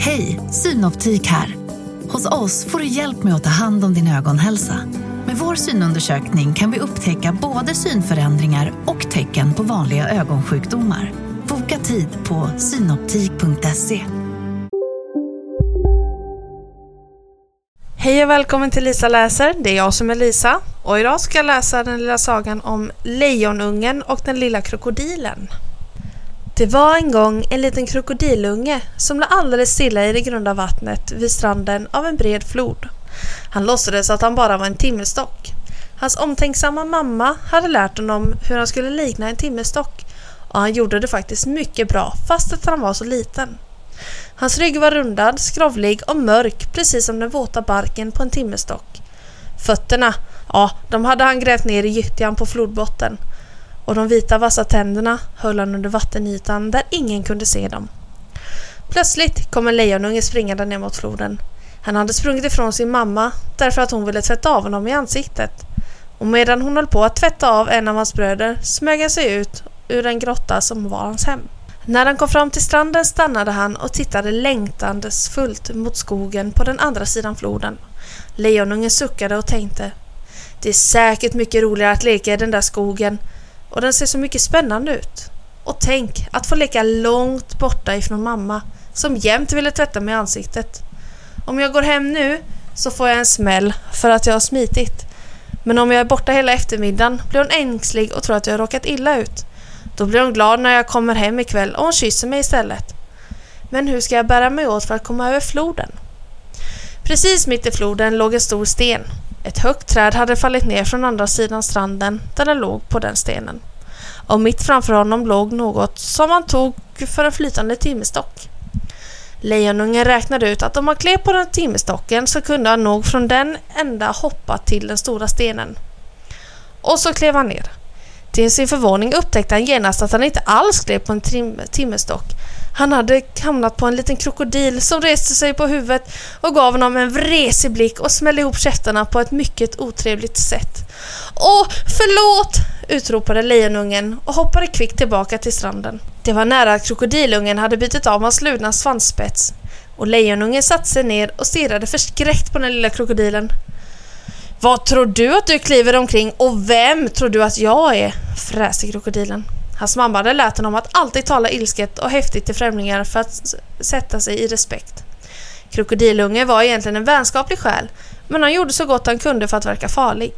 Hej, Synoptik här. Hos oss får du hjälp med att ta hand om din ögonhälsa. Med vår synundersökning kan vi upptäcka både synförändringar och tecken på vanliga ögonsjukdomar. Boka tid på synoptik.se. Hej och välkommen till Lisa läser. Det är jag som är Lisa och idag ska jag läsa den lilla sagan om Lejonungen och den lilla krokodilen. Det var en gång en liten krokodilunge som låg alldeles stilla i det grunda vattnet vid stranden av en bred flod. Han låtsades att han bara var en timmerstock. Hans omtänksamma mamma hade lärt honom hur han skulle likna en timmerstock och han gjorde det faktiskt mycket bra fast att han var så liten. Hans rygg var rundad, skrovlig och mörk precis som den våta barken på en timmerstock. Fötterna, ja, de hade han grävt ner i gyttjan på flodbotten och de vita vassa tänderna höll han under vattenytan där ingen kunde se dem. Plötsligt kom en lejonunge springande ner mot floden. Han hade sprungit ifrån sin mamma därför att hon ville tvätta av honom i ansiktet. Och medan hon höll på att tvätta av en av hans bröder smög han sig ut ur en grotta som var hans hem. När han kom fram till stranden stannade han och tittade längtandes fullt mot skogen på den andra sidan floden. Lejonungen suckade och tänkte Det är säkert mycket roligare att leka i den där skogen och den ser så mycket spännande ut. Och tänk att få leka långt borta ifrån mamma som jämt ville tvätta mig i ansiktet. Om jag går hem nu så får jag en smäll för att jag har smitit. Men om jag är borta hela eftermiddagen blir hon ängslig och tror att jag har råkat illa ut. Då blir hon glad när jag kommer hem ikväll och hon kysser mig istället. Men hur ska jag bära mig åt för att komma över floden? Precis mitt i floden låg en stor sten. Ett högt träd hade fallit ner från andra sidan stranden där den låg på den stenen. Och mitt framför honom låg något som han tog för en flytande timmerstock. Lejonungen räknade ut att om han klev på den timmerstocken så kunde han nog från den ända hoppa till den stora stenen. Och så klev han ner. Till sin förvåning upptäckte han genast att han inte alls klev på en tim timmerstock. Han hade hamnat på en liten krokodil som reste sig på huvudet och gav honom en vresig blick och smällde ihop käftarna på ett mycket otrevligt sätt. Åh, förlåt! utropade lejonungen och hoppade kvickt tillbaka till stranden. Det var nära att krokodilungen hade bitit av hans slutna svansspets och lejonungen satte sig ner och stirrade förskräckt på den lilla krokodilen. Vad tror du att du kliver omkring och vem tror du att jag är? fräste krokodilen. Hans mamma hade lärt honom att alltid tala ilsket och häftigt till främlingar för att sätta sig i respekt. Krokodilunge var egentligen en vänskaplig själ, men han gjorde så gott han kunde för att verka farlig.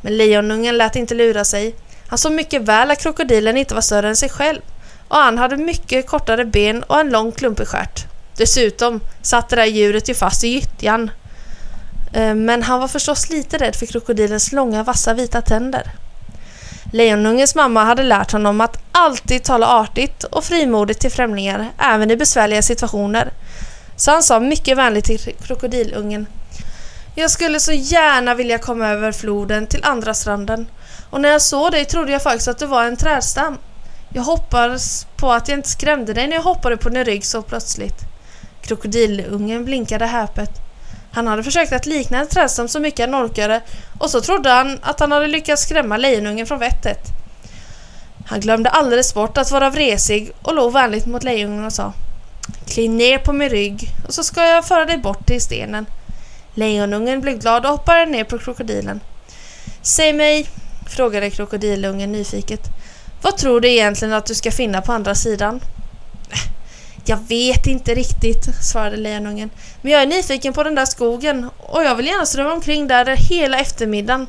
Men lejonungen lät inte lura sig. Han såg mycket väl att krokodilen inte var större än sig själv och han hade mycket kortare ben och en lång klumpig stjärt. Dessutom satt det där djuret ju fast i gyttjan. Eh, men han var förstås lite rädd för krokodilens långa vassa vita tänder. Lejonungens mamma hade lärt honom att alltid tala artigt och frimodigt till främlingar, även i besvärliga situationer. Så han sa mycket vänligt till krokodilungen. Jag skulle så gärna vilja komma över floden till andra stranden. Och när jag såg dig trodde jag faktiskt att du var en trädstam. Jag hoppades på att jag inte skrämde dig när jag hoppade på din rygg så plötsligt. Krokodilungen blinkade häpet. Han hade försökt att likna en trädstam så mycket han orkade och så trodde han att han hade lyckats skrämma lejonungen från vettet. Han glömde alldeles bort att vara vresig och låg vänligt mot lejonungen och sa Kliv ner på min rygg och så ska jag föra dig bort till stenen. Lejonungen blev glad och hoppade ner på krokodilen. Säg mig, frågade krokodilungen nyfiket. Vad tror du egentligen att du ska finna på andra sidan? Jag vet inte riktigt, svarade lejonungen. Men jag är nyfiken på den där skogen och jag vill gärna ströva omkring där hela eftermiddagen.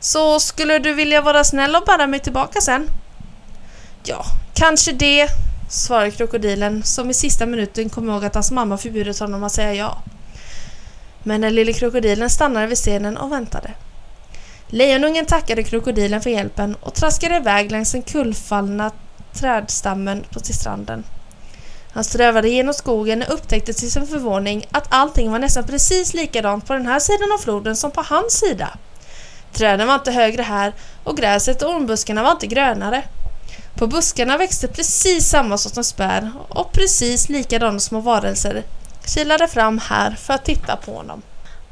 Så skulle du vilja vara snäll och bära mig tillbaka sen? Ja, kanske det, svarade krokodilen som i sista minuten kom ihåg att hans mamma förbjudit honom att säga ja. Men den lille krokodilen stannade vid stenen och väntade. Lejonungen tackade krokodilen för hjälpen och traskade iväg längs den kullfallna trädstammen på till stranden. Han strövade genom skogen och upptäckte till sin förvåning att allting var nästan precis likadant på den här sidan av floden som på hans sida. Träden var inte högre här och gräset och ormbuskarna var inte grönare. På buskarna växte precis samma sortens bär och precis likadana små varelser kilade fram här för att titta på honom.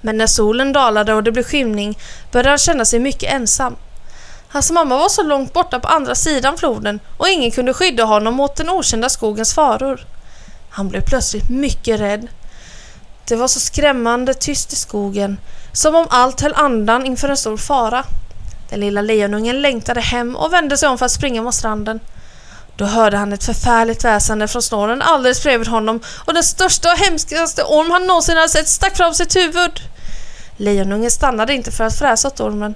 Men när solen dalade och det blev skymning började han känna sig mycket ensam. Hans mamma var så långt borta på andra sidan floden och ingen kunde skydda honom mot den okända skogens faror. Han blev plötsligt mycket rädd. Det var så skrämmande tyst i skogen, som om allt höll andan inför en stor fara. Den lilla lejonungen längtade hem och vände sig om för att springa mot stranden. Då hörde han ett förfärligt väsande från snåren alldeles bredvid honom och den största och hemskaste orm han någonsin hade sett stack fram sitt huvud. Lejonungen stannade inte för att fräsa åt ormen.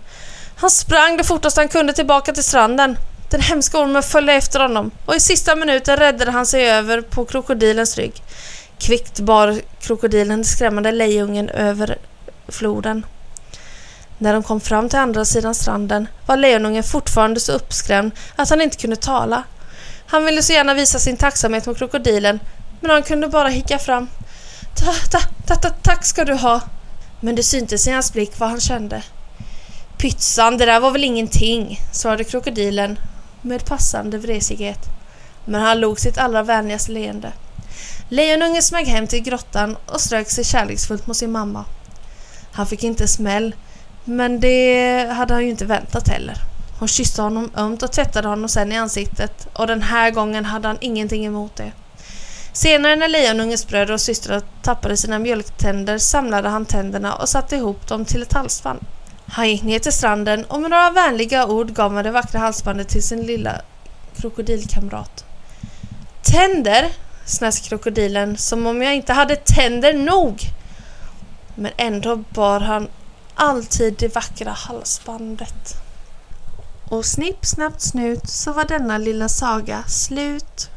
Han sprang det fortaste han kunde tillbaka till stranden. Den hemska ormen följde efter honom och i sista minuten räddade han sig över på krokodilens rygg. Kvickt bar krokodilen den skrämmande lejungen över floden. När de kom fram till andra sidan stranden var lejonungen fortfarande så uppskrämd att han inte kunde tala. Han ville så gärna visa sin tacksamhet mot krokodilen men han kunde bara hicka fram. Ta, ta, ta, ta, tack ska du ha. Men det syntes i hans blick vad han kände. Pytsan, det där var väl ingenting, svarade krokodilen med passande vresighet. Men han log sitt allra vänligaste leende. Lejonungen smög hem till grottan och strök sig kärleksfullt mot sin mamma. Han fick inte smäll, men det hade han ju inte väntat heller. Hon kysste honom ömt och tvättade honom sen i ansiktet och den här gången hade han ingenting emot det. Senare när lejonungens bröder och systrar tappade sina mjölktänder samlade han tänderna och satte ihop dem till ett halsband. Han gick ner till stranden och med några vänliga ord gav han det vackra halsbandet till sin lilla krokodilkamrat. Tänder, snäs krokodilen som om jag inte hade tänder nog. Men ändå bar han alltid det vackra halsbandet. Och snipp, snabbt snut så var denna lilla saga slut.